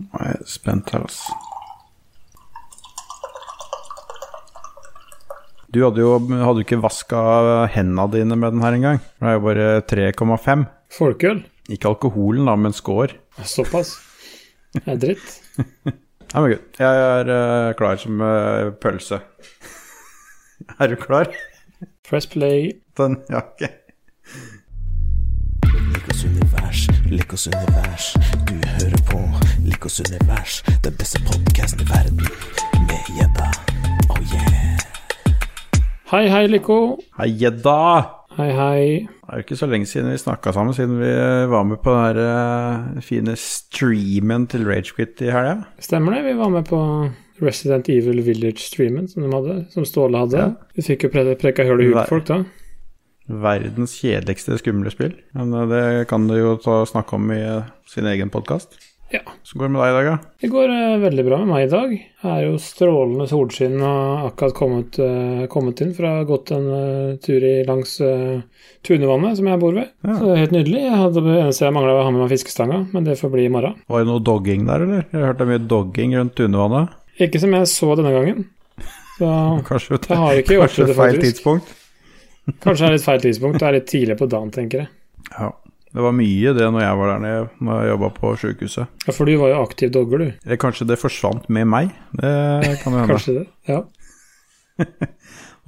Nå er jeg spent her, altså. Du hadde jo hadde ikke vaska hendene dine med den her engang. Det er jo bare 3,5. Folkeøl? Ikke alkoholen, da, men skår. Såpass. Det er dritt. Nei, men gud, Jeg er uh, klar som uh, pølse. er du klar? Press play. Den, ja, ok. Likos univers. Du hører på Likos univers, den beste podkasten i verden. Med gjedda. Oh yeah. Hei, hei, Liko. Hei, gjedda! Hei, hei. Det er jo ikke så lenge siden vi snakka sammen, siden vi var med på den her eh, fine streamen til Ragequit i helga. Stemmer det? Vi var med på Resident Evil Village-streamen som de hadde, som Ståle hadde. Ja. Vi fikk jo pre preka hull i huet på folk da. Verdens kjedeligste skumle spill. Men eh, det kan du jo ta, snakke om i eh, sin egen podkast. Ja. Så går det med deg i dag, da? Det går uh, veldig bra med meg i dag. Det er jo strålende solskinn og akkurat kommet, uh, kommet inn fra gått en uh, tur i langs Tunevannet, som jeg bor ved. Ja. Så det er helt nydelig. Jeg hadde det eneste jeg mangla, var å ha med meg fiskestanga, men det får bli i morgen. Var det noe dogging der, eller? Jeg hørte mye dogging rundt Tunevannet. Ikke som jeg så denne gangen. Så Kanskje, jeg har ikke gjort det, det, feil tidspunkt? Kanskje det er litt feil tidspunkt. Det er litt tidlig på dagen, tenker jeg. Ja. Det var mye det når jeg var der nede, når jeg jobba på sjukehuset. Ja, For du var jo aktiv dogger, du. Eller kanskje det forsvant med meg? Det kan jo hende. Kanskje det. Ja.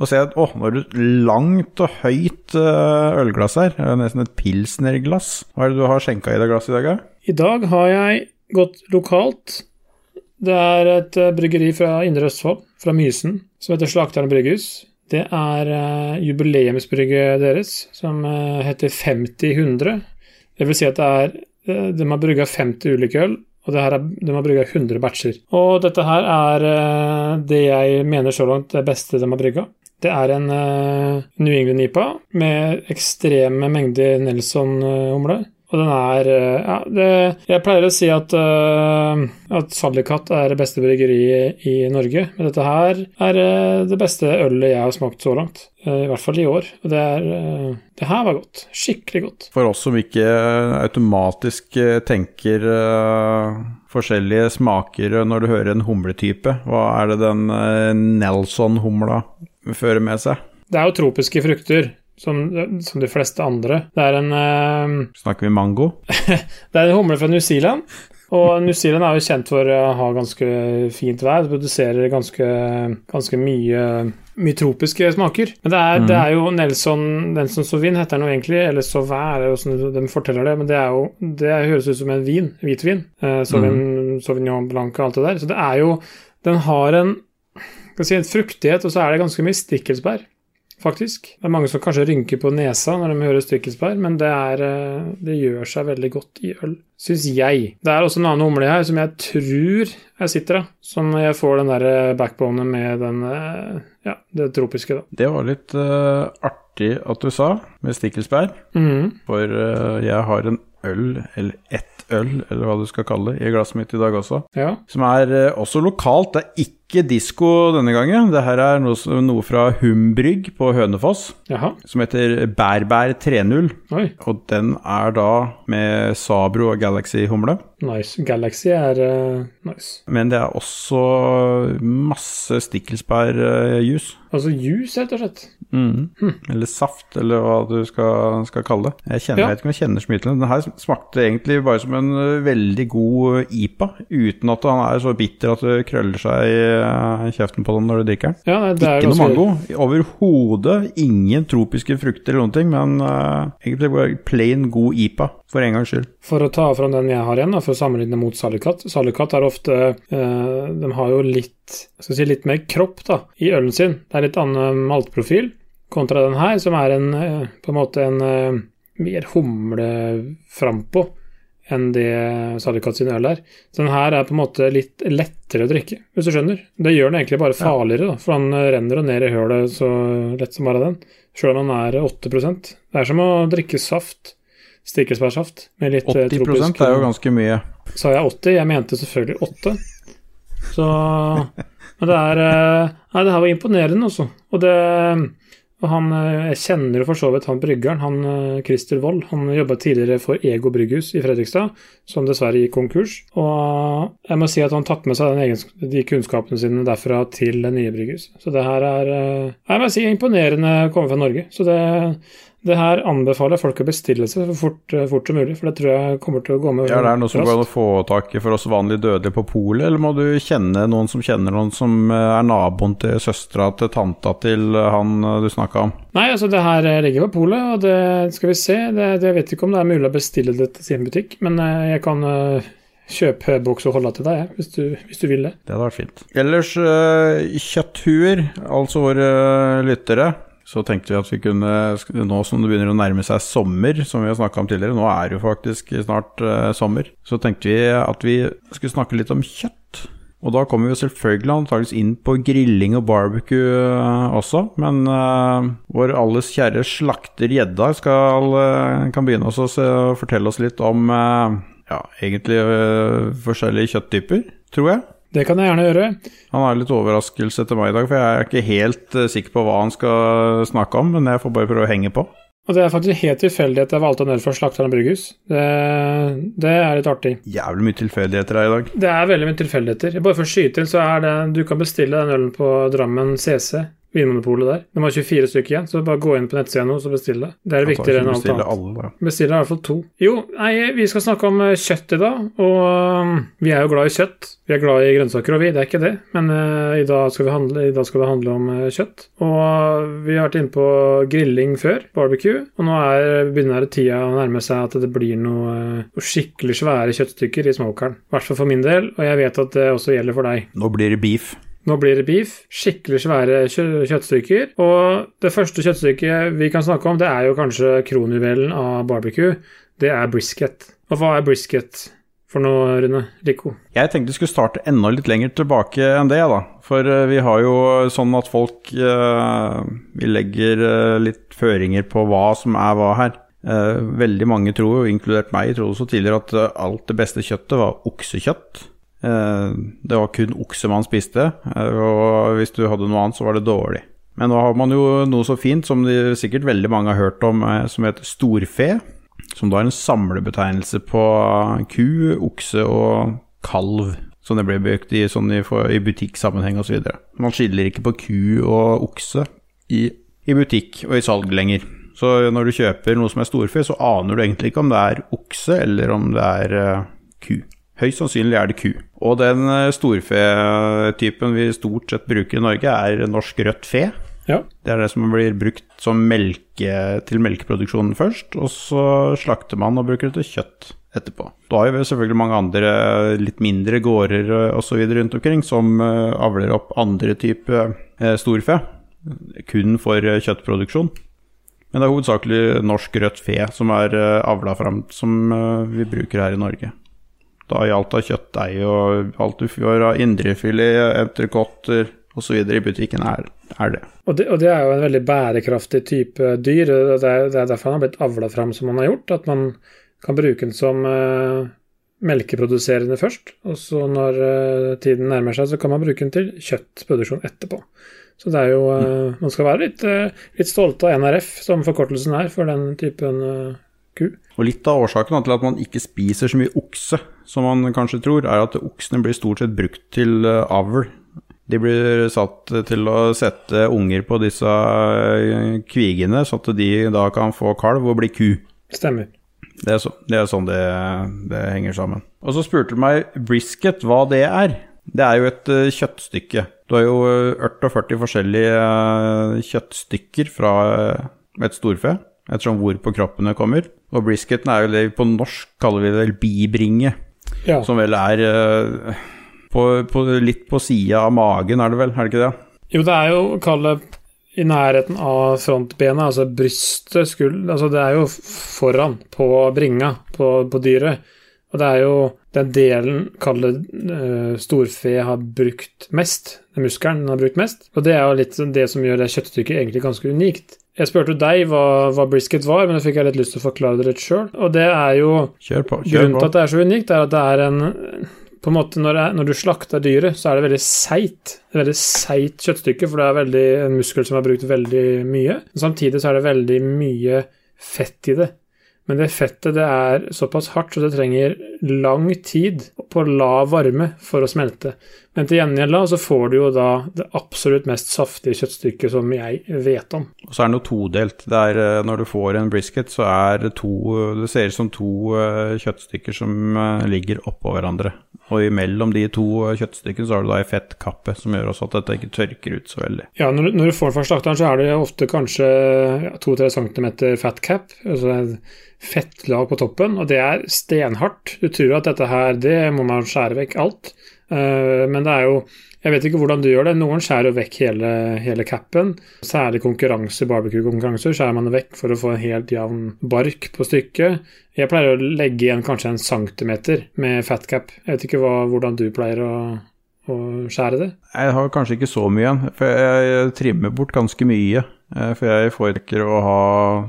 Og jeg at å, nå har du langt og høyt eh, ølglass her. Det er nesten et pilsnerglass. Hva er det du har skjenka i deg glass i dag, da? I dag har jeg gått lokalt. Det er et eh, bryggeri fra Indre Østfold, fra Mysen, som heter Slakteren Brygghus. Det er uh, jubileumsbrygget deres, som eh, heter 50-100. Det vil si at det er eh, De har brygga 50 ulike øl, og er, de har brygga 100 batcher. Og dette her er eh, det jeg mener så langt det beste de har brygga. Det er en eh, New England IPA med ekstreme mengder Nelson-humle. Og den er eh, Ja, det, jeg pleier å si at, uh, at Sallikat er det beste bryggeriet i Norge. Men dette her er uh, det beste ølet jeg har smakt så langt. Uh, I hvert fall i år. Og det er Det her var godt. Skikkelig godt. For oss som ikke automatisk tenker forskjellige smaker når du hører en humletype, hva er det den Nelson-humla fører med seg? Det er jo tropiske frukter. Som, som de fleste andre. Det er en uh, Snakker vi mango? Det er en humle fra New Zealand. Og New Zealand er jo kjent for å ha ganske fint vær. Det produserer ganske, ganske mye, mye tropiske smaker. Men det er, det er jo Nelson, Nelson Sauvin heter den jo egentlig, eller Sauvin, er hvordan de forteller det. Men det er jo Det høres ut som en vin. Hvitvin. Eh, Sauvin, Sauvignon Blanc og alt det der. Så det er jo Den har en skal si, en fruktighet, og så er det ganske mye stikkelsbær faktisk. Det er mange som kanskje rynker på nesa når de hører stykkelsbær, men det, er, eh, det gjør seg veldig godt i øl, syns jeg. Det er også en annen humle her som jeg tror jeg sitter av, som jeg får den der backbonen med den eh, ja, det tropiske, da. Det var litt uh, artig at du sa, med stikkelsbær. mm. For uh, jeg har en øl, eller ett øl, eller hva du skal kalle det, i glasset mitt i dag også. Ja. Som er uh, også lokalt. Det er ikke disko denne gangen. Det her er noe, noe fra Humbrygg på Hønefoss, Jaha. som heter Bærbær 3.0. Oi. Og den er da med Sabro og Galaxy-humle. Nice. Galaxy er uh, nice. Men det er også masse stikkelsbærjus. Altså jus, rett og slett. Mm. Eller saft, eller hva du skal, skal kalle det. Jeg, kjenner, Ja. jeg vet ikke om jeg kjenner så mye til den. Den her smakte egentlig bare som en veldig god IPA, uten at han er så bitter at det krøller seg i kjeften på den når du drikker den. Ja, Ikke noe mango. Overhodet ingen tropiske frukter eller noen ting, men uh, egentlig bare plain god IPA, for en gangs skyld. For å ta fram den jeg har igjen, da, for å sammenligne mot Salikat. Salikat er ofte uh, De har jo litt skal si, litt mer kropp da, i ølen sin. Det er litt annen maltprofil kontra den her, som er en, eh, på en måte en eh, mer humle frampå enn det Sadikat sin øl er. Så den her er på en måte litt lettere å drikke, hvis du skjønner. Det gjør den egentlig bare farligere, da, for han renner jo ned i hølet så lett som bare den. Sjøl om han er 8 Det er som å drikke saft. Stikkelsbærsaft med litt eh, 80 tropisk er jo ganske mye. Sa jeg 80? Jeg mente selvfølgelig 8. Så Men det er eh, Nei, det her var imponerende, også. Og det Og han, eh, Jeg kjenner jo for så vidt han bryggeren, han eh, Christer Wold. Han jobba tidligere for Ego brygghus i Fredrikstad, som dessverre gikk konkurs. Og jeg må si at han tatt med seg egen, de kunnskapene sine derfra til det nye brygghus. Så det her er eh, jeg må si, imponerende å komme fra Norge. Så det, det her anbefaler folk å bestille seg så fort, fort som mulig, for det tror jeg kommer til å gå med Ja, det er noe som går an å få tak i for oss vanlige dødelige på polet, eller må du kjenne noen som kjenner noen som eh, er naboen til søstera til tanta til han eh, du snakka om? Nei, altså det her ligger på polet, og det skal vi se. Det, det, jeg vet ikke om det er mulig å bestille det til sin butikk, men eh, jeg kan kjøpe boks og holde til deg, hvis du, hvis du vil det. Det hadde vært fint. Ellers, kjøtthuer, altså våre lyttere så tenkte vi at vi kunne, nå som det begynner å nærme seg sommer, som vi har snakka om tidligere, nå er det jo faktisk snart eh, sommer, så tenkte vi at vi skulle snakke litt om kjøtt. Og da kommer vi selvfølgelig antakeligvis inn på grilling og barbecue uh, også, men eh, vår alles kjære slakter Gjedda kan begynne å fortelle oss litt om ja, egentlig forskjellige kjøtttyper, tror jeg. Det kan jeg gjerne gjøre. Han har litt overraskelse til meg i dag, for jeg er ikke helt uh, sikker på hva han skal snakke om, men jeg får bare prøve å henge på. Og det er faktisk helt tilfeldig at jeg valgte en øl fra Slakteren brygghus. Det, det, er litt artig. Jævlig mye tilfeldigheter her i dag. Det er veldig mye tilfeldigheter. Bare for å skyte inn, så er det Du kan bestille den ølen på Drammen CC Vinmonopolet der. De har 24 stykker igjen, så bare gå inn på nettsida nå og bestill Det Det er viktigere enn alt annet. Alle, Bestiller i hvert fall to. Jo, nei, vi skal snakke om eh, kjøtt i dag, og um, vi er jo glad i kjøtt. Vi er glad i grønnsaker og vi, det er ikke det, men uh, i, dag skal vi handle, i dag skal det handle om uh, kjøtt. Og vi har vært inne på grilling før, barbecue, og nå er, begynner tida å nærme seg at det blir noe, uh, skikkelig svære kjøttstykker i smokeren. I hvert fall for min del, og jeg vet at det også gjelder for deg. Nå blir det beef. Nå blir det beef. Skikkelig svære kjø kjøttstykker. Og det første kjøttstykket vi kan snakke om, det er jo kanskje kronjuvelen av barbecue. Det er brisket. Og hva er brisket for noe, Rune Rico? Jeg tenkte vi skulle starte enda litt lenger tilbake enn det, da. For uh, vi har jo sånn at folk uh, Vi legger uh, litt føringer på hva som er hva her. veldig mange tror, inkludert meg, tror også tidligere at alt det beste kjøttet var oksekjøtt. Eh, det var kun okse man spiste, eh, og hvis du hadde noe annet, så var det dårlig. Men nå har man jo noe så fint som de sikkert veldig mange har hørt om, eh, som heter storfe. Som da er en samlebetegnelse på ku, okse og kalv. Som det ble brukt i, sånn i, i butikksammenheng osv. Man skiller ikke på ku og okse i, i butikk og i salg lenger. Så når du kjøper noe som er storfe, så aner du egentlig ikke om det er okse eller om det er uh, ku. Høyst sannsynlig er det ku. Og den eh, storfetypen vi stort sett bruker i Norge, er norsk rødt fe. Ja. Det er det som blir brukt som melke til melkeproduksjonen først, og så slakter man og bruker det til kjøtt etterpå. Da har vi selvfølgelig mange andre litt mindre gårder osv. rundt omkring som eh, avler opp andre typer eh, storfe, kun for kjøttproduksjon. Men det er hovedsakelig norsk rødt fe som er avla fram, som vi bruker her i Norge. Da gjaldt det kjøttdeig og alt du får av indrefilet, entrecôter osv. i butikken, er, er det. Og, det. og det er jo en veldig bærekraftig type dyr. Det er, det er derfor han har blitt avla fram som han har gjort. At man kan bruke den som uh, melkeproduserende først. Og så når uh, tiden nærmer seg, så kan man bruke den til kjøttproduksjon etterpå. Så det er jo uh, Man skal være litt, litt stolt av NRF, som forkortelsen er for den typen ku. Og Litt av årsaken til at man ikke spiser så mye okse som man kanskje tror, er at oksene blir stort sett brukt til eh, avl. De blir satt til å sette unger på disse eh, kvigene, så at de da kan få kalv og bli ku. Stemmer. Det er, så, det er sånn det, det, henger sammen. Og så spurte du meg brisket, hva det er. Det er jo et uh, kjøttstykke. Du har jo 48 forskjellige kjøttstykker fra et storfe ettersom hvor på kroppen det kommer. Og brisketen er jo det på norsk kaller vi vel bibringe, ja. som vel er uh, på, på, litt på sida av magen, er det vel, er det ikke det? Jo, det er jo å kalle i nærheten av frontbenet, altså brystet, skuld Altså det er jo foran på bringa på, på dyret. Og det er jo den delen kall det uh, storfe har brukt mest, den muskelen den har brukt mest. Og det er jo litt det som gjør det kjøttstykket egentlig ganske unikt. Jeg spurte deg hva, hva, brisket var, men da fikk jeg litt lyst til å forklare det litt sjøl. Og det er jo kjør på, kjør Grunnen til at det er så unikt, er at det er en på en måte når, jeg, når du slakter dyret, så er det veldig seigt. Det er veldig seigt kjøttstykke, for det er veldig, en muskel som er brukt veldig mye. Men samtidig så er det veldig mye fett i det. Men det fettet det er såpass hardt, så det trenger lang tid på lav varme for å smelte. Men til gjengjeld da, så får du jo da det absolutt mest saftige kjøttstykket som jeg vet om. Og så er det noe todelt. Det er, eh, når du får en brisket, så er det to Det ser ut som to eh, kjøttstykker som eh, ligger oppå hverandre. Og imellom de to kjøttstykkene så har du da ei fettkappe som gjør også at dette ikke tørker ut så veldig. Ja, når, du- når du får den fra slakteren, så er det ofte kanskje to-tre centimeter fat cap, altså et fettlag på toppen, og det er stenhardt. Du tror at dette her, det må man skjære vekk alt. Eh, men det er jo Jeg vet ikke hvordan du gjør det. Noen skjærer jo vekk hele, hele capen. Særlig konkurranse, barbecue-konkurranser skjærer man det vekk for å få en helt jevn bark på stykket. Jeg pleier å legge igjen kanskje en centimeter med fat cap. Jeg vet ikke hva, hvordan du pleier å, å skjære det. Jeg har kanskje ikke så mye igjen, for jeg trimmer bort ganske mye. Eh, For jeg foretrekker å ha,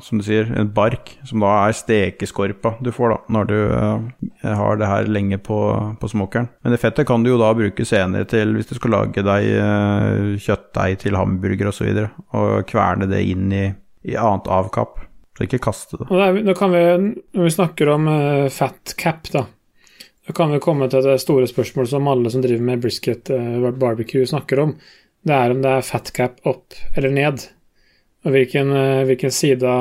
som du sier, en bark, som da er stekeskorpa du får da, når du uh, har det her lenge på, på smokeren. Men det fettet kan du jo da bruke senere til hvis du skal lage deg uh, kjøttdeig til hamburger osv., og, så videre, og kverne det inn i, i annet avkapp. Så ikke kaste det. Og kan vi, Når vi snakker om uh, fat cap, da, da kan vi komme til det store spørsmålet som alle som driver med brisket uh, barbecue snakker om. Det er om det er fat cap opp eller ned. Hvilken, eh, hvilken side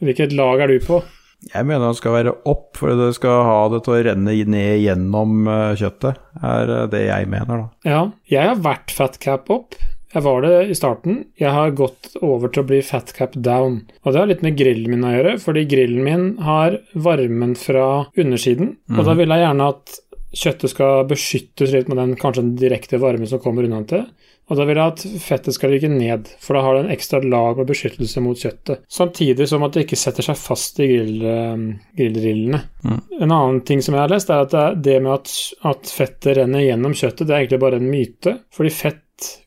Hvilket lag er du på? Jeg mener den skal være opp, for det skal ha det til å renne ned gjennom eh, kjøttet, er eh, det jeg mener, da. Ja, jeg har vært fatcap opp. Jeg var det i starten. Jeg har gått over til å bli fatcap down. Og det har litt med grillen min å gjøre, fordi grillen min har varmen fra undersiden. Og da vil jeg gjerne at kjøttet skal beskyttes litt med den kanskje den direkte varmen som kommer unna til, Og da vil jeg at fettet skal ligge ned, for da har det en ekstra lag med beskyttelse mot kjøttet. Samtidig som at det ikke setter seg fast i grill, grillrillene. grillrillene. En annen ting som jeg har lest, er at det, det med at, at fettet renner gjennom kjøttet, det er egentlig bare en myte. Fordi fett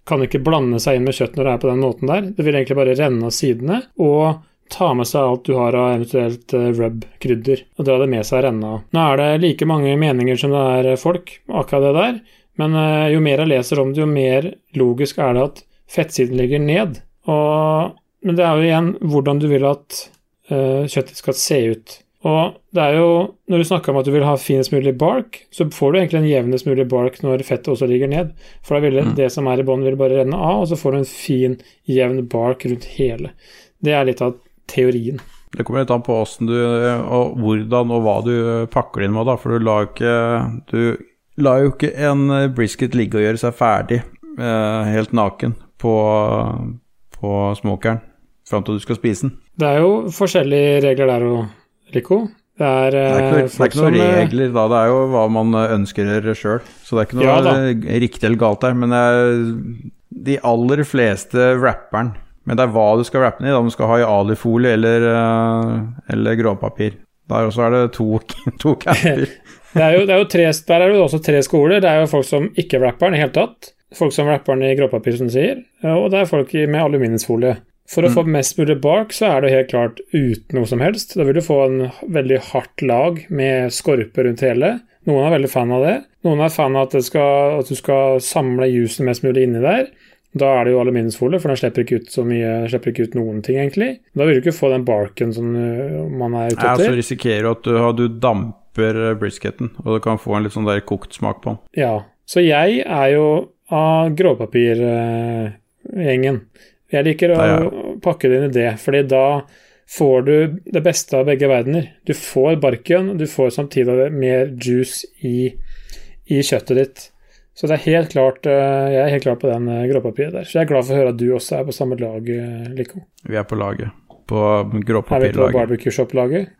kan ikke blande seg inn med kjøtt når det er på den måten der. Det vil egentlig bare renne av sidene. og ta med seg alt du har av eventuelt eh, rub-krydder, og dra det med seg renne av. Nå er det like mange meninger som det er eh, folk, akkurat det der, men eh, jo mer jeg leser om det, jo mer logisk er det at fettsiden ligger ned. Og, men det er jo igjen hvordan du vil at uh, kjøttet skal se ut. Og det er jo, når du snakker om at du vil ha finest mulig bark, så får du egentlig en jevnest mulig bark når fettet også ligger ned. For da vil det, det som er i bånn, vil bare renne av, og så får du en fin, jevn bark rundt hele. Det er litt av teorien. Det kommer litt an på du og hvordan og hva du pakker det inn med, da. For du lar ikke Du lar jo ikke en brisket ligge og gjøre seg ferdig eh, helt naken på, på smokeren fram til du skal spise den. Det er jo forskjellige regler der òg, Lico. Det er, Det er ikke, eh, noe- det er ikke noen eh, regler da, det er jo hva man ønsker sjøl. Så det er ikke noe Ja eh, riktig eller galt der. Men de aller fleste rapperen Men det er hva du skal wrappe den i, om du skal ha i alifolie eller, eh, eller gråpapir. Der også er det to, to camper. Det er jo, det er jo tre, der er det også tre skoler. Det er jo folk som ikke wrapper den i hele tatt. Folk som wrapper den i gråpapir, som du sier. Og det er folk med aluminiumsfolie. For å få mest mulig bark, så er det helt klart uten noe som helst. Da vil du få en veldig hardt lag med skorpe rundt hele. Noen er veldig fan av det. Noen er fan av at, det skal, at du skal samle jusen mest mulig inni der. Da er det jo aluminiumsfolie, for den slipper ikke ut så mye, slipper ikke ut noen ting, egentlig. Da vil du ikke få den barken som øh, man er ute Ja, så etter. risikerer du at du, du damper brisketen, og du kan få en litt sånn der kokt smak på den. Ja, så jeg er jo av gråpapirgjengen. Jeg liker å pakke det inn i det, fordi da får du det beste av begge verdener. Du får barken, du får samtidig mer juice i, i kjøttet ditt. Så det er helt klart, eh, jeg er helt klar på den eh, gråpapiret der. Så jeg er glad for å høre at du også er på samme lag, eh, Lico. Vi er på laget. På gråpapirlaget. Er vi på barbecue shop-laget?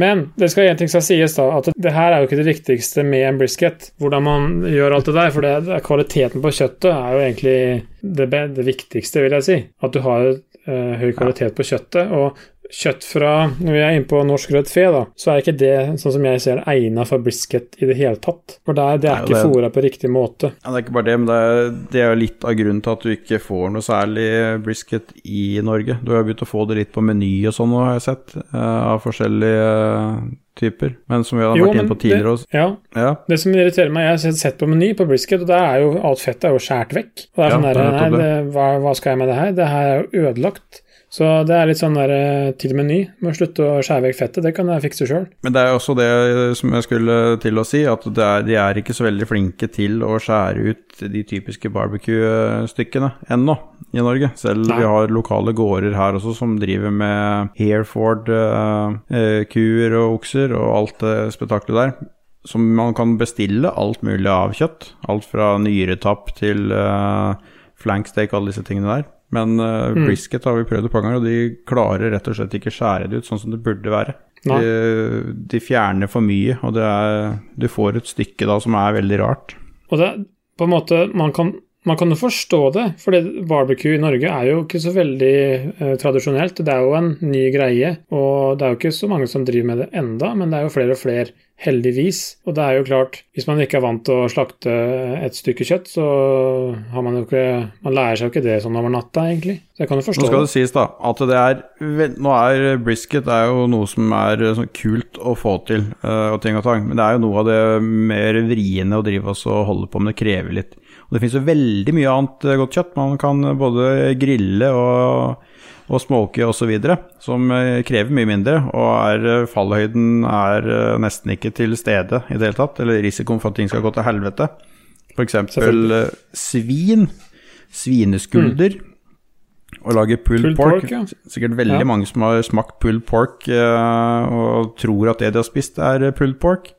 Men det skal en ting skal sies, da, at det her er jo ikke det viktigste med en brisket. Hvordan man gjør alt det der. For det, kvaliteten på kjøttet er jo egentlig det, det viktigste, vil jeg si. At du har uh, høy kvalitet på kjøttet. Og kjøtt fra Når vi er inne på norsk rødt fe, da, så er ikke det, sånn som jeg ser, egna for brisket i det hele tatt. For det er, det er Nei, ikke fôra på riktig måte. Ja, det er ikke bare det, men det er, det er litt av grunnen til at du ikke får noe særlig brisket i Norge. Du har begynt å få det litt på Meny og sånn har jeg sett, eh, av forskjellige typer, men som vi har Jo, vært inne på tidligere også. Ja, Ja, det som irriterer meg, jeg har sett på Meny på brisket, og der er jo alt fettet er jo skåret vekk. Og det er Ja, sånn det der, er nei, det, hva, hva skal jeg med det her? Det her er jo ødelagt. Så det er litt sånn der og til Meny. Må slutte å skjære vekk fettet, det kan jeg fikse sjøl. men det er også det som jeg skulle til å si, at det er, de er ikke så veldig flinke til å skjære ut de typiske barbecue-stykkene ennå i Norge. Selv Nei. vi har lokale gårder her også som driver med Hereford-kuer og okser og alt det spetakkelet der. Som man kan bestille alt mulig av kjøtt. Alt fra nyretapp til uh, flanksteak, alle disse tingene der. Men uh, Mm. brisket har vi prøvd et par ganger, og de klarer rett og slett ikke skjære det ut sånn som det burde være. De, de fjerner for mye, og det er, du får et stykke da som er veldig rart. Og det på en måte Man kan, man kan jo forstå det, for barbecue i Norge er jo ikke så veldig eh, tradisjonelt. Det er jo en ny greie, og det er jo ikke så mange som driver med det enda, men det er jo flere og flere, heldigvis. Og det er jo klart, hvis man ikke er vant til å slakte et stykke kjøtt, så har man jo ikke Man lærer seg jo ikke det sånn over natta, egentlig. Så jeg kan jo forstå det. Nå skal det. sies da, at det er Nå er brisket er jo noe som er eh, sånn kult å få til, eh, og ting og tang, men det er jo noe av det mer vriene å drive oss og holde på med. Det krever litt. Og det finnes jo veldig mye annet eh, godt kjøtt. Man kan både grille og, og smoke osv., som eh, krever mye mindre, og er, eh, fallhøyden er nesten ikke til stede i det hele tatt, eller risikoen for at ting skal gå til helvete. F.eks. Svin, svineskulder, og lage pulled, Pulled pork. pork, ja. Sikkert veldig Ja. mange som har smakt pulled pork og tror at det de har spist, er pulled pork.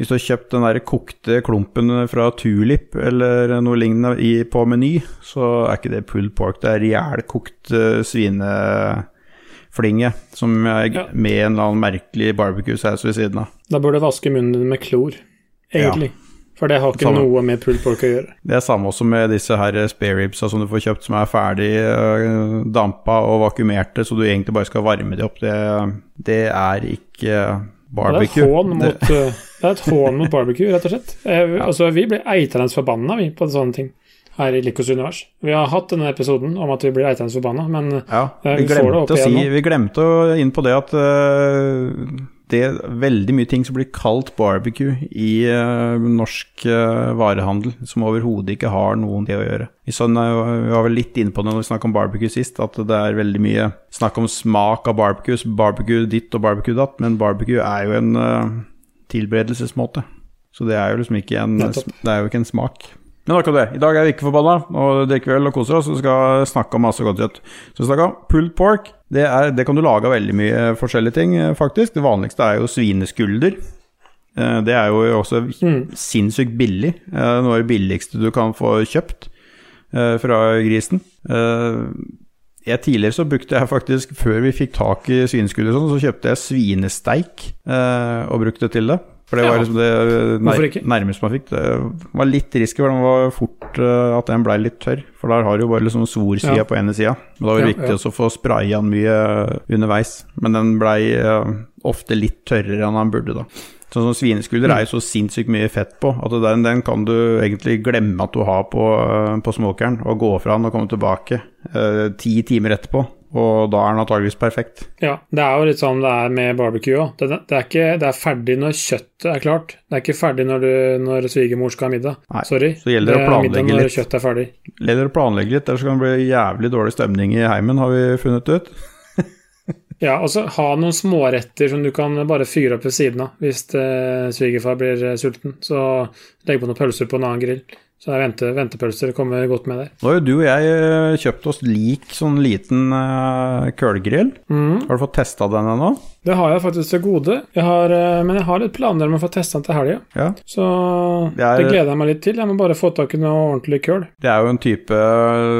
Hvis du har kjøpt den der kokte klumpen fra Tulip eller noe lignende i, på Meny, så er ikke det pulled pork. Det er jævlkokt uh, svineflinge som er Ja. med en eller annen merkelig barbecue-saus ved siden av. Da bør du vaske munnen din med klor, egentlig. For det har ikke Samme. noe med pulled pork å gjøre. Det er samme også med disse her spareribsa som du får kjøpt som er ferdig øh, dampa og vakumerte, så du egentlig bare skal varme de opp. Det, det er ikke Ja, det er mot, eh, det er et hån mot barbecue, rett og slett. Altså, vi blir eitrende forbanna, vi, på sånne ting her i Likos univers. Vi har hatt denne episoden om at vi blir eitrende forbanna, men Ja, Eh, vi vi glemte, si, igjen nå. vi glemte å inn på det at øh, det er veldig mye ting som blir kalt barbecue i uh, norsk uh, varehandel, som overhodet ikke har noen det å gjøre. Vi, sånn, vi var vel litt inne på det når vi snakket om barbecue sist, at det er veldig mye snakk om smak av barbecue, barbecue ditt og barbecue datt, men barbecue er jo en uh, tilberedelsesmåte. Så det er jo liksom ikke en, det er jo ikke en smak. Men nok om det. I dag er vi ikke forbanna, og drikker vel og koser oss, og skal snakke om masse godt kjøtt. Så snakker om pulled pork. Det, er, det kan du lage av veldig mye forskjellige ting, eh, faktisk. Det vanligste er jo svineskulder. Eh, Det er jo også Mm. sinnssykt billig. Eh, Noe av det billigste du kan få kjøpt eh, fra grisen. Eh, Jeg Tidligere så brukte jeg faktisk, før vi fikk tak i svineskulder, sånn, så kjøpte jeg svinesteik eh, og brukte det til det. For det Ja. var liksom det nær, nærmeste man fikk. Det var litt risky, for den var fort uh, at den blei litt tørr. For der har du jo bare liksom svorsida Ja. på ene sida. Og da var det Ja, viktig å få spraya den mye underveis. Men den blei uh, ofte litt tørrere enn den burde, da. Sånn som Svineskulder Mm. er jo så sinnssykt mye fett på at den, den kan du egentlig glemme at du har på, på smokeren, og gå fra den og komme tilbake eh, ti timer etterpå. Og da er den antageligvis perfekt. Ja, det er jo litt sånn det er med barbecue òg. Det, det, er ikke- det er ferdig når kjøttet er klart. Det er ikke ferdig når, du, når svigermor skal ha middag. Nei, Sorry. så gjelder det å er middag planlegge når litt. kjøttet er ferdig. Leder å planlegge litt, ellers kan det bli jævlig dårlig stemning i heimen, har vi funnet ut. Ja, og så ha noen småretter som du kan bare fyre opp ved siden av hvis eh, svigerfar blir eh, sulten. Så legg på noen pølser på en annen grill. Så er vente, ventepølser kommer godt med der. Nå har jo du og jeg eh, kjøpt oss lik sånn liten uh, kølgrill. Mm. Har du fått testa den ennå? Det har jeg faktisk til gode, jeg har, uh, men jeg har litt planer om å få testa den til helga. Ja. Så Det det, er- gleder jeg meg litt til. Jeg må bare få tak i noe ordentlig køl. Det er jo en type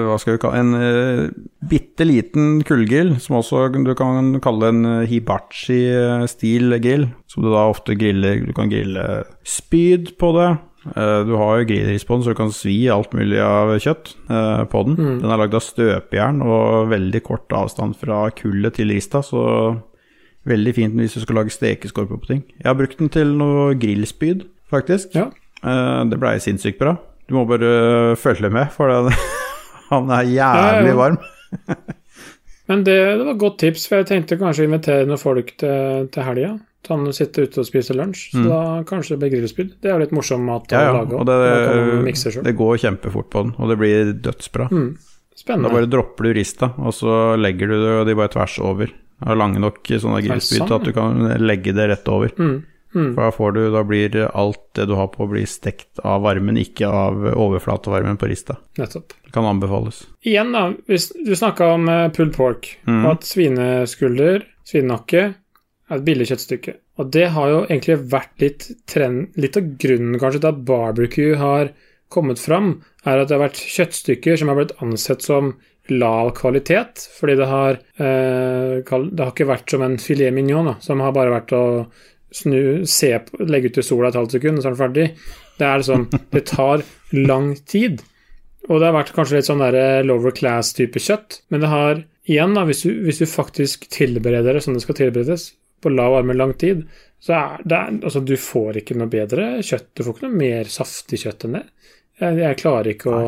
Hva skal vi kalle En uh, bitte liten kullgrill, som også du kan kalle en eh, hibachi-stil grill. Som du da ofte griller Du kan grille spyd på det. Eh, Du har jo grillris på den, så du kan svi alt mulig av kjøtt eh, på den. Mm. Den er lagd av støpejern og veldig kort avstand fra kullet til rista, så veldig fint hvis du skal lage stekeskorper på ting. Jeg har brukt den til noe grillspyd, faktisk. Ja. Eh, Det blei sinnssykt bra. Du må bare følge med, for den, han er jævlig varm. Men det, det var et godt tips, for jeg tenkte kanskje å invitere noen folk til, til helga. Han sitter ute og spiser lunsj, så Mm. da kanskje det blir grillspyd. Det er jo litt morsom mat å Ja, ja, lage og det, det går kjempefort på den, og det blir dødsbra. Mm. Da bare dropper du rista, og så legger du det, og de bare tvers over. Har lange nok sånne grillspyd sånn, til at du kan legge det rett over. Mm. Mm. For da får du, da blir alt det du har på, blir stekt av varmen, ikke av overflatevarmen på rista. Nettopp. Det kan anbefales. Igjen, da. Hvis du snakka om eh, pulled pork, Mhm. og at svineskulder, svinenakke, er et billig kjøttstykke. Og det har jo egentlig vært litt trend Litt av grunnen kanskje til at barbecue har kommet fram, er at det har vært kjøttstykker som har blitt ansett som lav kvalitet, fordi det har eh, Det har ikke vært som en filet mignon, da, som har bare vært å snu, se på, legge ut i sola et halvt sekund, og så er den ferdig. Det er liksom Det tar lang tid. Og det har vært kanskje litt sånn der lower class-type kjøtt, men det har igjen, da, hvis du, hvis du faktisk tilbereder det som det skal tilberedes, på lav varme lang tid, så er det Altså, du får ikke noe bedre kjøtt. Du får ikke noe mer saftig kjøtt enn det. Jeg, jeg klarer ikke å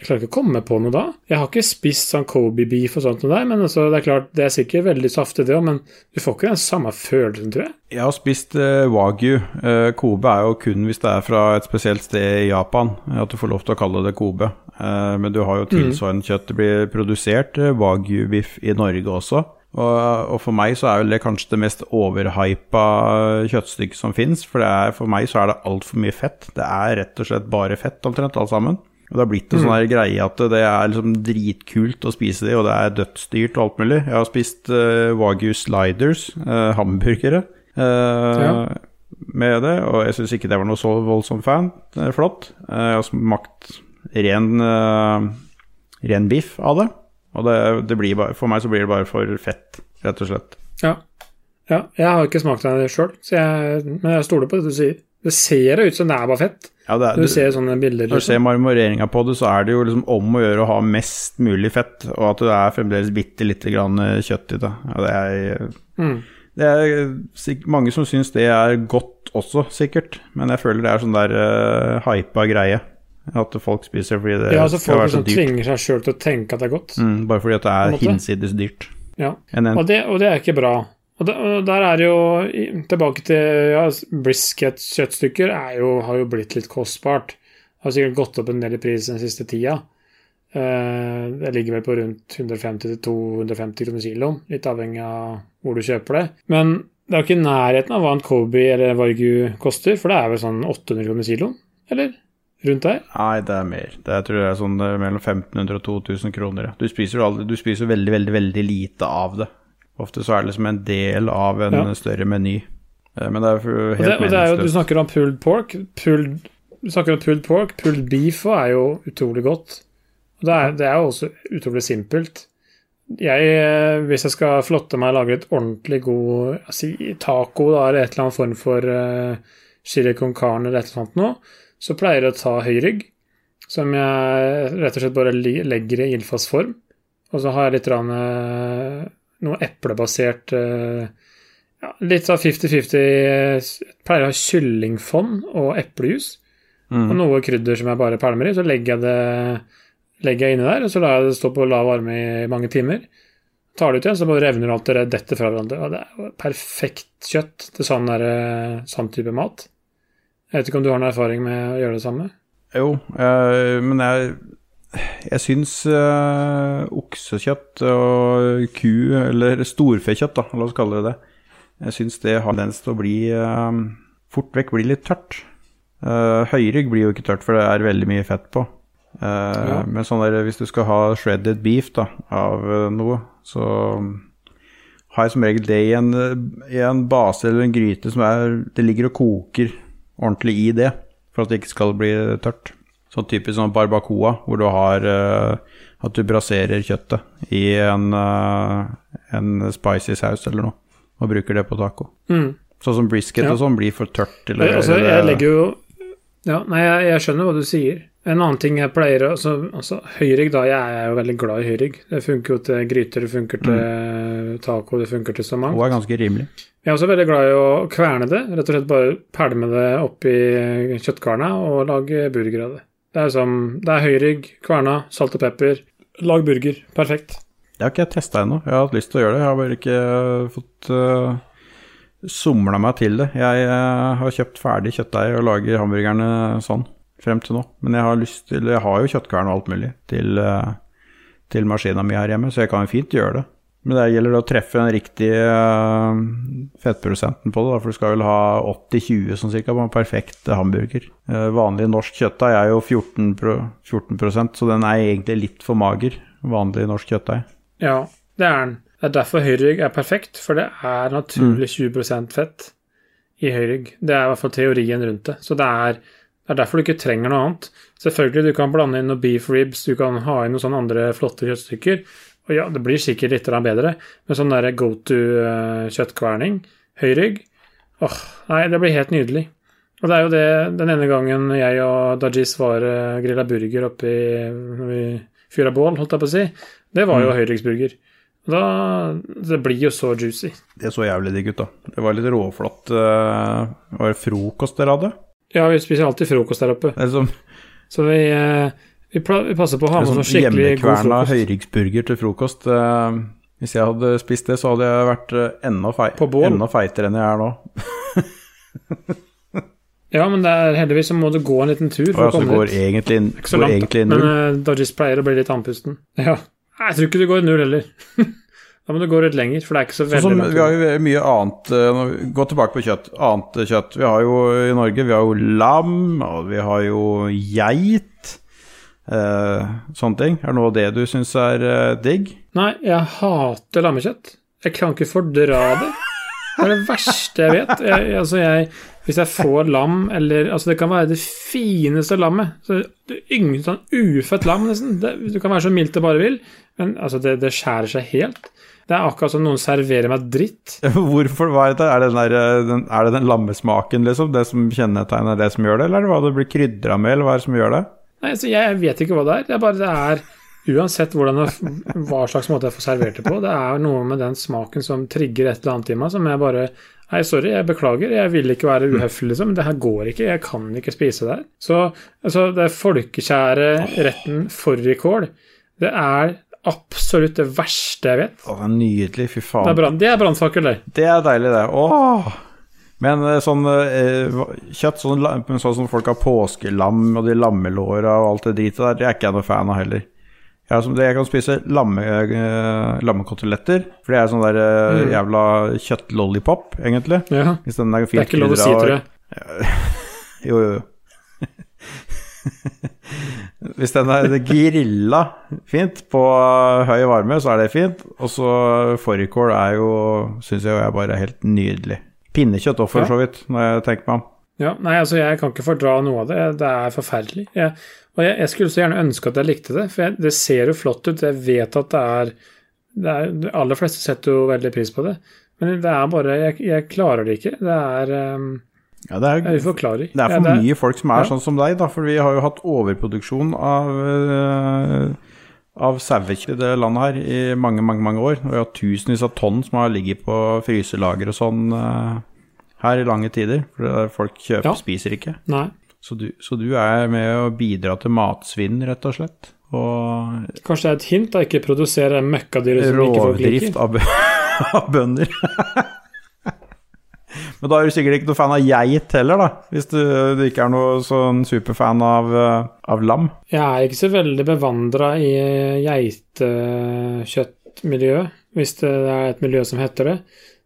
jeg klarer ikke å komme på noe da. Jeg har ikke spist sånn Kobe beef og sånt med deg, men altså, det er klart, det er sikkert veldig saftig det òg, men du får ikke den samme følelsen, tror jeg. Jeg har spist eh, wagyu. Eh, Kobe er jo kun hvis det er fra et spesielt sted i Japan at du får lov til å kalle det Kobe. Eh, men du har jo tilsvarende kjøtt. Det blir produsert eh, wagyu-biff i Norge også. Og, og for meg så er det kanskje det mest overhypa kjøttstykket som fins. For, er- for meg så er det altfor mye fett. Det er rett og slett bare fett, omtrent, alt sammen. Og det har blitt en sånn her greie at det er liksom dritkult å spise det, og det er dødsdyrt og alt mulig. Jeg har spist uh, wagyu sliders, uh, hamburgere, uh, Ja. med det, og jeg syns ikke det var noe så voldsomt fan. Det er flott. Jeg har smakt ren, ren biff av det, og det, det blir bare, for meg så blir det bare for fett, rett og slett. Ja. ja jeg har ikke smakt det sjøl, men jeg stoler på det du sier. Det ser ut som det er bare fett. Ja, det er, Du ser sånne bilder. Når du ser Liksom. marmoreringa på det, så er det jo liksom om å gjøre å ha mest mulig fett, og at det er fremdeles bitte lite grann eh, kjøtt i det. Ja, det er, Mm. det er mange som syns det er godt også, sikkert, men jeg føler det er sånn der uh, hypa greie. At folk spiser fordi det Ja, altså skal være så som Folk tvinger seg sjøl til å tenke at det er godt. Mm, bare fordi at det er hinsides dyrt. Ja. Og det, og det er ikke bra. Og, det, og der er jo Tilbake til ja, brisket-kjøttstykker er jo, har jo blitt litt kostbart. Det Har sikkert gått opp en del i pris den siste tida. Eh, det ligger vel på rundt 150-250 kroner kiloen, litt avhengig av hvor du kjøper det. Men det er jo ikke i nærheten av hva en Kobe eller Vargu koster, for det er vel sånn 800 kroner kiloen? Eller? Rundt der? nei, det er mer. Det jeg tror jeg er sånn mellom 1500 og 2000 kroner. ja. Du spiser aldri, du spiser veldig, veldig, veldig lite av det. Ofte så er det liksom en del av en Ja. større meny. Eh, Men det er jo Og helt det, og det er jo, du snakker om pulled pork. Pulled, du snakker om pulled pork. Pulled beef er jo utrolig godt. Det er, det er jo også utrolig simpelt. Jeg, eh, hvis jeg skal flotte meg og lage et ordentlig god si, taco da, eller et eller annet form for uh, chili con carne eller et eller annet noe, så pleier jeg å ta høy rygg, som jeg rett og slett bare legger i ildfast form. Og så har jeg litt rann, eh, noe eplebasert eh, ja, Litt av 50-50 Jeg pleier å ha kyllingfond og eplejus. Og Mm. noe krydder som jeg bare pælmer i. Så legger jeg det legger jeg inni der, og så lar jeg det stå på lav varme i mange timer. Tar det ut igjen, så bare revner alt det detter fra hverandre. Og det er jo perfekt kjøtt til sånn, der, sånn type mat. Jeg vet ikke om du har noe erfaring med å gjøre det samme? Jo, øh, men jeg, jeg syns øh, oksekjøtt og ku, eller storfekjøtt, da, la oss kalle det det, jeg syns det har tendens til å bli øh, fort vekk bli litt tørt. Uh, høyrygg blir jo ikke tørt, for det er veldig mye fett på. Uh, Ja. Men sånn der, hvis du skal ha shredded beef da, av uh, noe, så har jeg som regel det i en, i en base eller en gryte som er Det ligger og koker ordentlig i det, for at det ikke skal bli tørt. Sånn typisk sånn barbacoa, hvor du har uh, at du braserer kjøttet i en, uh, en spicy saus eller noe, og bruker det på taco. Mm. Sånn som brisket Ja. og sånn blir for tørt. Eller, altså, jeg legger jo Ja, nei, jeg, jeg skjønner hva du sier. En annen ting jeg pleier altså, altså, Høyrygg, da. Jeg er jo veldig glad i høyrygg. Det funker jo til gryter, det funker til taco, det funker til så mangt. Og er ganske rimelig. Jeg er også veldig glad i å kverne det. Rett og slett bare pælme det oppi kjøttkarna og lage burger av det. Det er som Det er høyrygg, kverna, salt og pepper. Lag burger. Perfekt. Det har ikke jeg testa ennå. Jeg har hatt lyst til å gjøre det. Jeg har bare ikke fått, uh, somla meg til det. Jeg uh, har kjøpt ferdig kjøttdeig og lager hamburgerne sånn frem til nå. Men jeg har til Jeg har jo kjøttkvern og alt mulig til, uh, til maskina mi her hjemme, så jeg kan fint gjøre det. Men det gjelder å treffe den riktige eh, fettprosenten på det, for du skal vel ha 80-20 sånn cirka på en perfekt hamburger. Eh, Vanlig norsk kjøttdeig er jo 14, pro, 14 så den er egentlig litt for mager. Vanlig norsk kjøttdeig. Ja, det er den. Det er derfor høyrygg er perfekt, for det er naturlig 20% fett i høyrygg. Det er i hvert fall teorien rundt det. Så det er, det er derfor du ikke trenger noe annet. Selvfølgelig, du kan blande inn noe beef ribs, du kan ha inn noen sånne andre flotte kjøttstykker. Og ja, det blir sikkert litt bedre, men sånn der go to kjøttkverning, kjøttkverning, høyrygg Åh, nei, det blir helt nydelig. Og det er jo det den ene gangen jeg og Dajis var uh, grilla burger oppe i fyra bål, holdt jeg på å si, det var jo høyryggsburger. Og Da, det blir jo så juicy. Det så jævlig digg ut, da. Det var litt råflott. Uh, var det frokost dere hadde? Ja, vi spiser alltid frokost der oppe, som, så vi, eh, vi, vi passer på å ha det er med noe oss skikkelig god hjemmekverna frokost. høyryggsburger til frokost. Uh, hvis jeg hadde spist det, så hadde jeg vært eh, enda, fei enda feitere enn jeg er nå. Ja, men det er, heldigvis så må du gå en liten tur for for å komme går dit. egentlig, inn- Ikke så går langt, egentlig i men uh, Dodges pleier å bli litt andpusten. Ja. Jeg tror ikke du går null heller. da må du gå litt lenger, for det er ikke så Sånn veldig sånn, vi har jo mye annet Gå tilbake på kjøtt. Annet kjøtt. Vi har jo i Norge vi har jo lam, og vi har jo geit. Eh, sånne ting. Er det noe av det du syns er eh, digg? Nei, jeg hater lammekjøtt. Jeg kan ikke fordra det. Det er det verste jeg vet. Jeg, altså jeg, hvis jeg får lam, eller Altså, det kan være det fineste lammet. Så det yngste, sånn ufødt lam, nesten. Det, du kan være så mildt det bare vil, men altså, det, det skjærer seg helt. Det er akkurat som noen serverer meg dritt. Hvorfor? Hva er det? Er det der, eh, den, er det den lammesmaken, liksom? Det som kjennetegner det som gjør det, eller er det hva det blir krydra med, eller hva er det som gjør det? Nei, så Jeg vet ikke hva det er. Det er bare det er Uansett hvordan hva slags måte jeg får servert det på, det er noe med den smaken som trigger et eller annet i meg, som jeg bare Nei, sorry, jeg beklager, jeg vil ikke være uhøflig, liksom, men det her går ikke, jeg kan ikke spise det her. Så altså, det folkekjære retten fårikål, det er absolutt det verste jeg vet. Å, det er nydelig, fy Det faen. er, det er brannfakkel, det. Det er deilig, det. Åh! Men eh, sånn eh, kjøtt, sånn, sånn som folk har påskelam og de lammelåra og alt det dritet der, det er ikke jeg noe fan av heller. Jeg, som jeg kan spise lamme, eh, lammekoteletter, for det er sånn der Mm. jævla kjøttlollipop, egentlig. Ja, Hvis den er det er ikke lov å si, tror jeg. Jo, jo, jo. Hvis den er grilla fint på høy varme, så er det fint. Og så fårikål er jo, syns jeg er bare helt nydelig. Pinnekjøtt òg, for Ja. så vidt, når jeg tenker meg om. Ja, nei, altså jeg kan ikke fordra noe av det. Det er forferdelig. Jeg, og jeg, jeg skulle så gjerne ønske at jeg likte det, for jeg, det ser jo flott ut. Jeg vet at det er, det er De aller fleste setter jo veldig pris på det. Men det er bare Jeg, jeg klarer det ikke. Det er um, Ja, det er, Det er uforklarlig. det er Ja, for mye folk som er ja. sånn som deg, da. For vi har jo hatt overproduksjon av uh, av sauekjøtt i det landet her i mange, mange mange år. Og vi har tusenvis av tonn som har ligget på fryselager og sånn eh, her i lange tider. For det er- folk kjøper, Ja. spiser ikke. Nei. Så du, så du er med å bidra til matsvinn, rett og slett? Og Kanskje det er et hint, å Ikke produsere møkkadyr som ikke folk rovdrift liker. av, bø av bønder. Men da er du sikkert ikke noe fan av geit heller, da? Hvis du, du ikke er noe sånn superfan av, eh, av lam? Jeg er ikke så veldig bevandra i geitekjøttmiljøet, hvis det er et miljø som heter det.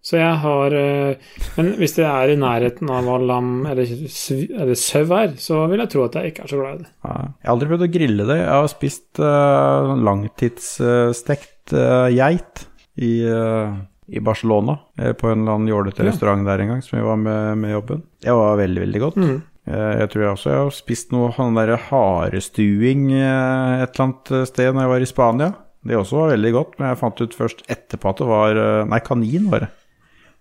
Så jeg har eh, Men hvis det er i nærheten av hva lam eller, eller sau er, så vil jeg tro at jeg ikke er så glad i det. Ja. Jeg har aldri prøvd å grille det. Jeg har spist uh, langtidsstekt eh, geit i, eh, i Barcelona. eh, på en eller annen jålete Ja. restaurant der en gang som vi var med, med jobben. Det var veldig, veldig godt. Mm. Eh, Jeg tror jeg også jeg har spist noe sånn der harestuing eh, et eller annet sted når jeg var i Spania. Det også var veldig godt, men jeg fant ut først etterpå at det var Nei, kanin var det.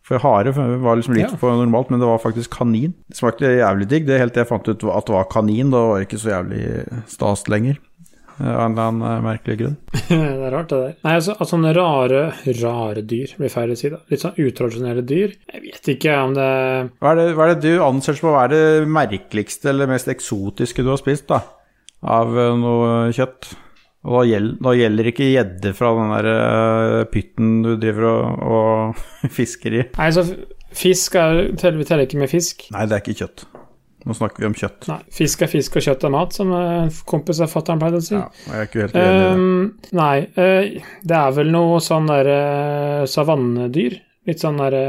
For hare var liksom litt Ja. for normalt, men det var faktisk kanin. Det smakte jævlig digg, det helt til jeg fant ut at det var kanin. Da var det ikke så jævlig stas lenger. Eh, Av en eller annen eh, merkelig grunn. det er rart, det der. Nei, altså, altså rare Rare dyr, blir feil å si, da. Litt sånn utradisjonelle dyr. Jeg vet ikke om det Hva er det, hva er det du anser som å være det merkeligste eller mest eksotiske du har spist, da? Av eh, noe kjøtt? Og da gjelder, da gjelder ikke gjedde fra den der pytten du driver og, og fisker i. Nei, så Fisk er Vi teller ikke med fisk. Nei, det er ikke kjøtt. Nå snakker vi om kjøtt. Nei, Fisk er fisk og kjøtt er mat, som en kompis av fatter'n pleide å si. Ja, jeg er ikke helt enig i det. Ehm, nei, uh, det er vel noe sånn derre savannedyr. Litt sånn derre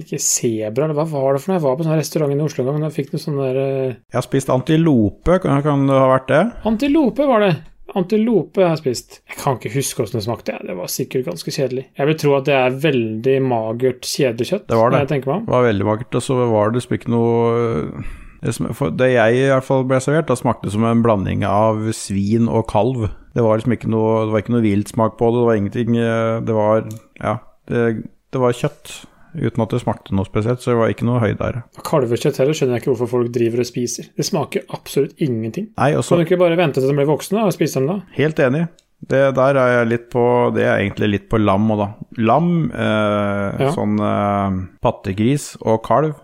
Ikke sebra, eller hva var det for noe? Jeg var på sånn restaurant i Oslo en gang og fikk noe sånn derre Jeg har spist antilope, kan, kan det ha vært det? Antilope var det. Antilope har jeg spist. Jeg kan ikke huske hvordan det smakte. Det var sikkert ganske kjedelig. Jeg vil tro at det er veldig magert, kjedekjøtt. Det var det. Det var veldig magert, og så var det liksom ikke noe det, for det jeg i hvert fall ble servert, da smakte det som en blanding av svin og kalv. Det var liksom ikke noe Det var ikke noe vilt smak på det, det var ingenting eh, Det var Ja, det, det var kjøtt. Uten at det smakte noe spesielt, så det var ikke noe høydare. Kalvekjøtt heller skjønner jeg ikke hvorfor folk driver og spiser. Det smaker absolutt ingenting. Nei, også... Kan du ikke bare vente til de blir voksne og spise dem da? Helt enig. Det der er jeg litt på Det er egentlig litt på lam òg, da. Lam, eh, Ja. sånn eh, pattegris og kalv,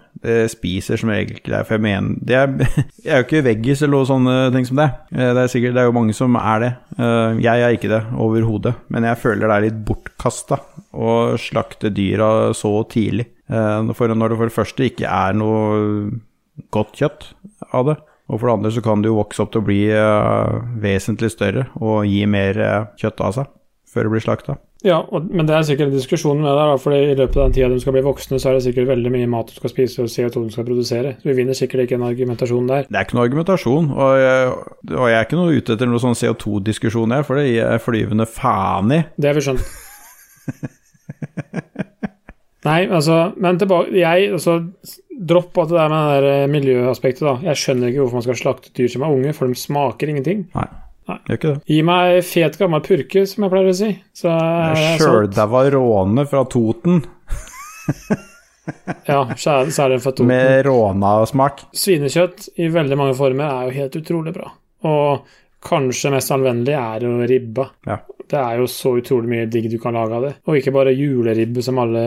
spiser som regel ikke er For jeg mener det er, Jeg er jo ikke veggis eller noe sånne ting som det. Eh, Det er sikkert Det er jo mange som er det. Eh, Jeg er ikke det overhodet. Men jeg føler det er litt bortkasta å slakte dyra så tidlig. Eh, For når det for det første ikke er noe godt kjøtt av det. Og for det andre så kan det jo vokse opp til å bli eh, vesentlig større og gi mer eh, kjøtt av seg før de blir slakta. Ja, og, men det er sikkert en diskusjon med det, for i løpet av den tida de skal bli voksne, så er det sikkert veldig mye mat du skal spise og CO2 du skal produsere. Så vi vinner sikkert ikke en argumentasjon der. Det er ikke noe argumentasjon, og jeg, og jeg er ikke noe ute etter noen sånn CO2-diskusjon her, for det gir jeg flyvende faen i. Det har vi skjønt. Nei, altså, men tilbake Jeg, altså Dropp at det der med det der eh, miljøaspektet, da. Jeg skjønner ikke hvorfor man skal slakte dyr som er unge, for de smaker ingenting. Nei, Nei. gjør ikke det. Gi meg fet, gammel purke, som jeg pleier å si. Så. Sjøldaua råne fra Toten Ja, så er, Toten. med rånasmak. Svinekjøtt i veldig mange former er jo helt utrolig bra. Og kanskje mest anvendelig er jo ribba. Ja. Det er jo så utrolig mye digg du kan lage av det. Og ikke bare juleribbe som alle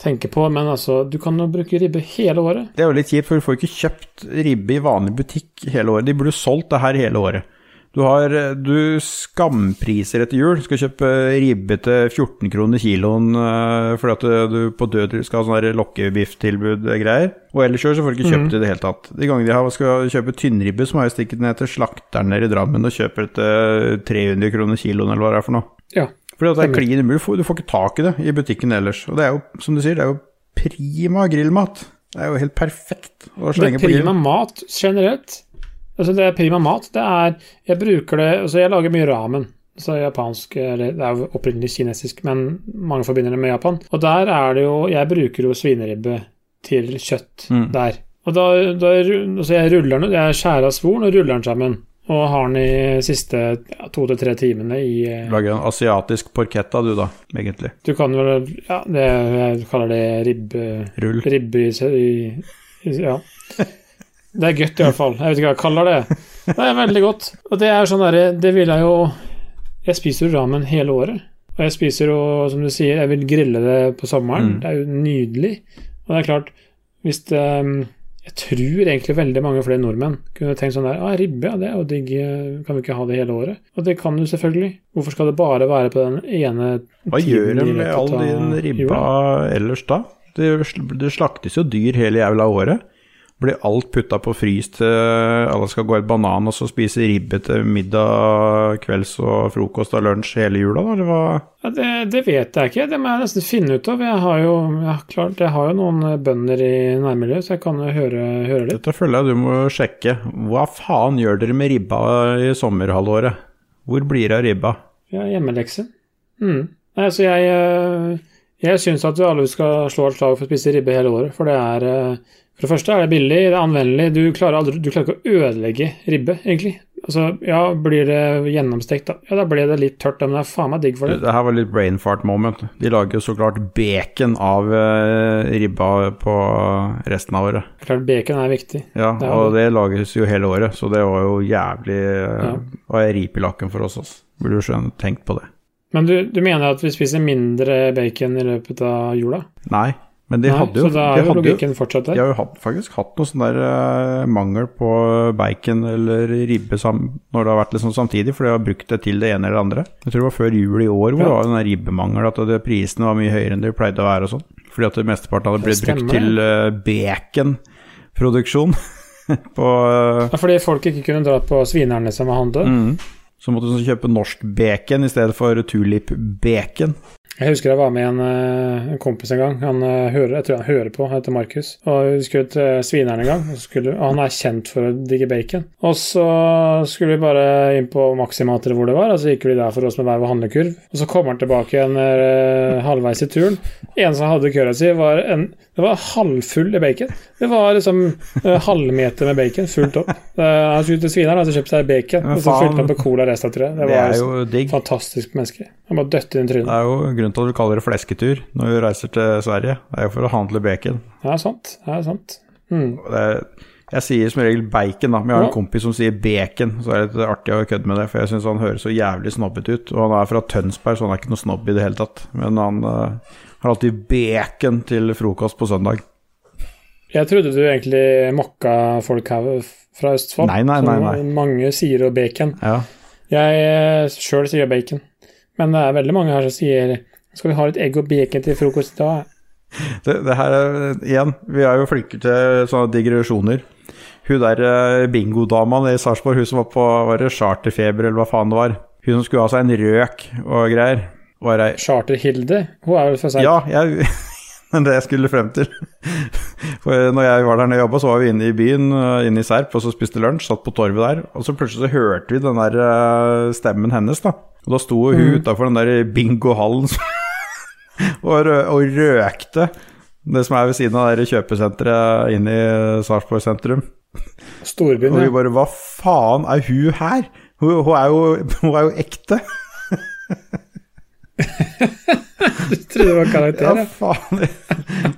tenker på, men altså, du kan jo bruke ribbe hele året. Det er jo litt kjipt, for du får ikke kjøpt ribbe i vanlig butikk hele året. De burde solgt det her hele året. Du har du skampriser etter jul. Skal kjøpe ribbe til 14 kroner kiloen eh, fordi at du på død skal ha sånn lokkebifftilbud-greier. Og ellers så får du ikke kjøpt det i det hele tatt. De gangene de har, skal kjøpe tynnribbe, så må jeg stikke ned til slakteren der i Drammen og kjøpe det til 300 kroner kiloen, eller hva det er for noe. Ja. Fordi at det er klin umulig. Du får- Du får ikke tak i det i butikken ellers. Og det er jo, som du sier, det er jo prima grillmat. Det er jo helt perfekt å slenge på prima mat generelt. Altså, det er prima mat. Det er Jeg bruker det Altså, jeg lager mye ramen. Så japansk Eller det er jo opprinnelig kinesisk, men mange forbinder det med Japan. Og der er det jo Jeg bruker jo svineribbe til kjøtt Mm. der. Og da, da altså jeg ruller den Jeg skjærer av svoren og ruller den sammen. Og har den i siste ja, to til tre timene i eh, Lager en asiatisk porketta du da, egentlig. Du kan vel Ja, det, jeg kaller det ribbe... Rull. Ribbe i, i Ja. Det er godt, i hvert fall. Jeg vet ikke hva jeg kaller det. Det er veldig godt. Og det er sånn derre Det vil jeg jo Jeg spiser jo ramen hele året. Og jeg spiser jo, som du sier, jeg vil grille det på sommeren. Mm. Det er jo nydelig. Og det er klart, hvis det Jeg tror egentlig veldig mange flere nordmenn kunne tenkt sånn der ah, ribbe, ja, det er jo digg, kan vi ikke ha det hele året? Og det kan du selvfølgelig. Hvorfor skal det bare være på den ene Hva gjør tiden de med all din ribba ellers da? Det, det slaktes jo dyr hele jævla året. Blir alt putta på frys til alle skal gå et banan og så spise ribbe til middag, kvelds og frokost og lunsj hele jula, da, eller hva? Ja, det, det vet jeg ikke, det må jeg nesten finne ut av. Jeg har jo, ja, klart, jeg har jo noen bønder i nærmiljøet, så jeg kan jo høre, høre litt. Dette føler jeg du må sjekke. Hva faen gjør dere med ribba i sommerhalvåret? Hvor blir det av ribba? Ja, hjemmelekse. Mm. Nei, så jeg, eh, jeg syns at vi alle skal slå et slag for å spise ribbe hele året, for det er eh, For det første er det billig, det er anvendelig. Du klarer, aldri, du klarer ikke å ødelegge ribbe, egentlig. Altså, ja, blir det gjennomstekt, da? Ja, da ble det litt tørt, men det er faen meg digg for det. Det her var litt brain fart moment. De lager jo så klart bacon av eh, ribba på resten av året. Klart bacon er viktig. Ja, Det er og det. det lages jo hele året, så det var jo jævlig Ja. Var rip i lakken for oss, altså. Burde jo skjønne tenkt på det. Men du, du mener at vi spiser mindre bacon i løpet av jula? Nei, men de Nei, hadde jo så da er jo logikken fortsatt der. de har jo hatt, faktisk hatt noe sånn der eh, mangel på bacon eller ribbe når det har vært liksom samtidig, for de har brukt det til det ene eller det andre. Jeg tror det var før jul i år hvor Ja. det var den der ribbemangel, at det, prisene var mye høyere enn de pleide å være og sånn. fordi at det mesteparten hadde blitt brukt til uh, baconproduksjon. på uh, Ja, fordi folk ikke kunne dra på svinerne som og handle. mm. Så måtte du kjøpe norsk bacon i stedet for tulip-bacon. Jeg husker jeg var med en, eh, en kompis en gang. Han eh, hører, Jeg tror han hører på, han heter Markus. Og vi skulle til Svineren en gang, og, skulle, og han er kjent for å digge bacon. Og så skulle vi bare inn på Maximat eller hvor det var, og så gikk vi der for oss med hver vår handlekurv. Og så kommer han tilbake igjen eh, halvveis i turen. En som hadde køra si, var en det var halvfull i bacon. Det var liksom eh, halvmeter med bacon fullt opp. Eh, han skulle til Svineren og kjøpte seg bacon, og så fylte han på cola resten av treet. Det Det var er liksom jo digg. fantastisk menneske. Han bare døtte inn trynet. Det er jo grunnen til at du kaller det flesketur når du reiser til Sverige. Det er jo for å handle bacon. Ja, sant. Ja, sant. Mm. Det er, jeg sier som regel bacon, da, men jeg har en kompis som sier bacon. Så er det litt artig å kødde med det, for jeg syns han høres så jævlig snobbete ut. Og han er fra Tønsberg, så han er ikke noe snobb i det hele tatt. Men han uh, har alltid bacon til frokost på søndag. Jeg trodde du egentlig mokka folk her fra Østfold. Nei, nei, nei, nei. Mange sier jo bacon. Ja. Jeg sjøl sier bacon. Men det er veldig mange her som sier Skal vi ha litt egg og bacon til frokost i dag? Det, det her er igjen, vi er jo flinke til sånne digresjoner. Hun der eh, bingodama i Sarpsborg, hun som var på var det charterfeber, eller hva faen det var. Hun som skulle ha seg en røk og greier. Var ei Charter-Hilde. Hun er vel fra seg Ja, jeg, men det jeg skulle frem til For når jeg var der nede og jobba, så var vi inne i byen, eh, inne i Serp, og så spiste lunsj, satt på torvet der. Og så plutselig så hørte vi den der eh, stemmen hennes, da. Og da sto hun Mm. utafor den der bingohallen og, rø og røkte. Det som er ved siden av det kjøpesenteret inne i Sarpsborg sentrum. Storbyen. Og vi bare Hva faen er hun her? Hun, hun, er, jo, hun er jo ekte. Du trodde det var karakter, Ja, ja. faen.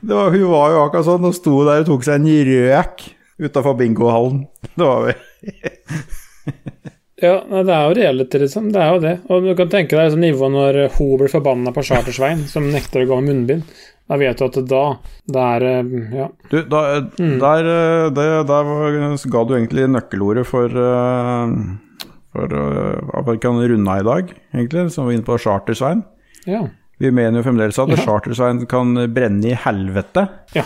Det var, hun var jo akkurat sånn og sto der og tok seg en røk utafor bingohallen. Det var vi. Ja, det er jo reality, liksom. Det er jo det. Og du kan tenke deg liksom, nivået når hun blir forbanna på Chartersvein, som nekter å gå med munnbind. Da vet du at da det er eh, Ja. Du, da, Mm. der, eh, det, der ga du egentlig nøkkelordet for eh, For at vi kan runde av i dag, egentlig, som var inne på Chartersvein. ja. Vi mener jo fremdeles at Ja. Chartersvein kan brenne i helvete. Ja.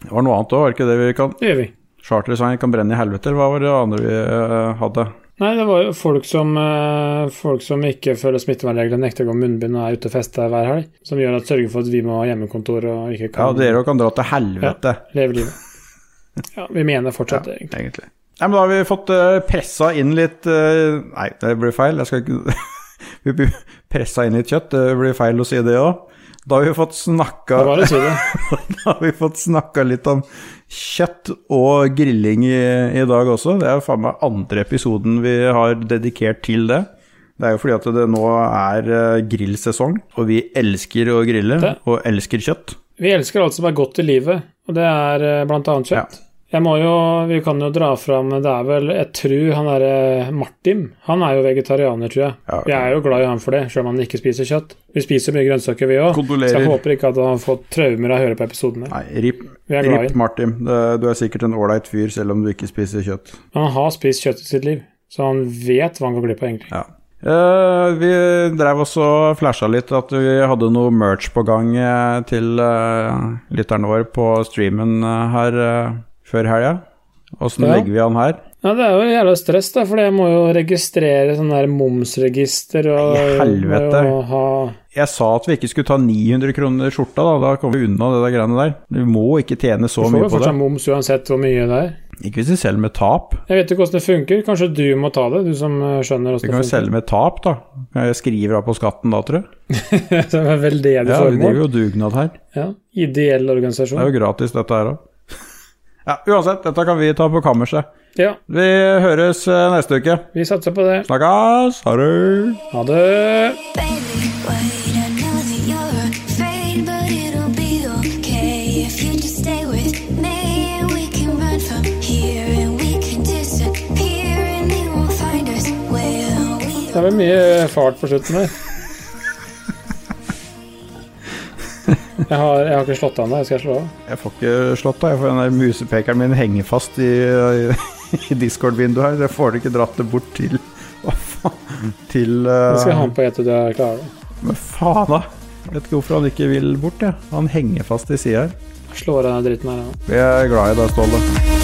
Det var noe annet òg, var det ikke det vi kan Det gjør vi. Chartersvein kan brenne i helvete, eller hva var det andre vi eh, hadde? Nei, det var jo folk som, eh, folk som ikke følger smittevernreglene, nekter å gå med munnbind og er ute og fester hver helg. Som gjør at sørger for at vi må ha hjemmekontor og ikke Ja, dere kan dra til helvete. leve livet. Ja, vi mener fortsatt det, egentlig. egentlig. Nei, men da har vi fått uh, pressa inn litt eh, Nei, det blir feil. Jeg skal ikke Vi pressa inn litt kjøtt, det blir feil å si det òg. Da har vi fått snakka. Da har vi fått snakka litt om kjøtt og grilling i, i dag også. Det er faen meg andre episoden vi har dedikert til det. Det er jo fordi at det nå er eh, grillsesong, og vi elsker å grille Det- og elsker kjøtt. Vi elsker alt som er godt i livet, og det er eh, blant annet kjøtt. Jeg må jo, Vi kan jo dra fram Det er vel Jeg tror han derre Martin Han er jo vegetarianer, tror jeg. Ja, Vi er jo glad i han for det, selv om han ikke spiser kjøtt. Vi spiser mye grønnsaker, vi òg. Så jeg håper ikke at han har fått traumer av å høre på episodene. Nei, rip, rip. Martin. Du er sikkert en ålreit fyr selv om du ikke spiser kjøtt. Han har spist kjøtt i sitt liv, så han vet hva han går glipp av, egentlig. Ja. Uh, vi drev også og flasha litt at vi hadde noe merch på gang uh, til uh, lytterne våre på streamen eh, her eh, før helga. Åssen Ja. legger vi an her? Ja, Det er jo jævla stress, da, for jeg må jo registrere sånn der momsregister og I helvete. ha Jeg sa at vi ikke skulle ta 900 kroner skjorta, da. Da kommer vi unna det der greiene der. Vi må ikke tjene så mye på det. Du får jo fortsatt moms uansett hvor mye det er. Ikke hvis du selger med tap. Jeg vet ikke hvordan det funker. Kanskje du må ta det, du som skjønner hvordan det funker. Du kan jo selge med tap, da. Kan jeg skriver av på skatten da, tror jeg. det er veldedig Ja, vi formål. driver jo dugnad her. Ja. Ideell Det er jo gratis, dette her òg. Ja, uansett, dette kan vi ta på kammerset. Ja, Vi høres eh, neste uke. vi satser på det. Snakkes! Ha det! Ha det! Det er vel mye fart på slutten der. Jeg har, jeg har ikke slått av det. Skal jeg slå av? Jeg får ikke slått av, jeg den der musepekeren min henger fast i, i Discord-vinduet her. Jeg får ikke dratt det bort til Hva faen? Til Jeg skal ha uh, den på etter du er klar. Men faen, da! Vet ikke hvorfor han ikke vil bort, Ja. Han henger fast i sida her. Slår av dritten her. ja. Vi er glad i deg, Ståle.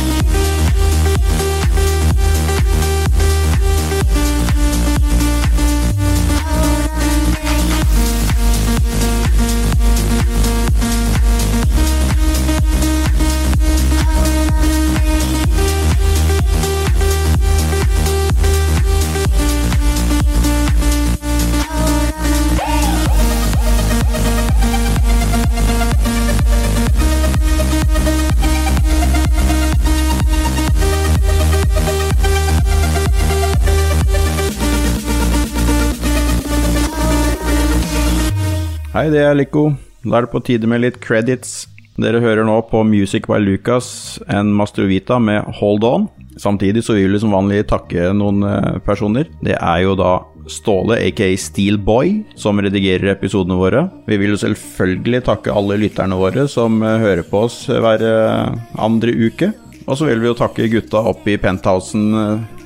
Hei, det er Lico. Da er det på tide med litt credits. Dere hører nå på Music by Lucas and Mastrovita med Hold On. Samtidig så vil vi som vanlig takke noen eh, personer. Det er jo da Ståle, aka Steelboy, som redigerer episodene våre. Vi vil jo selvfølgelig takke alle lytterne våre som eh, hører på oss hver eh, andre uke. Og så vil vi jo takke gutta oppe i penthousen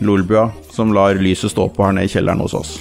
Lolbua, som lar lyset stå på her nede i kjelleren hos oss.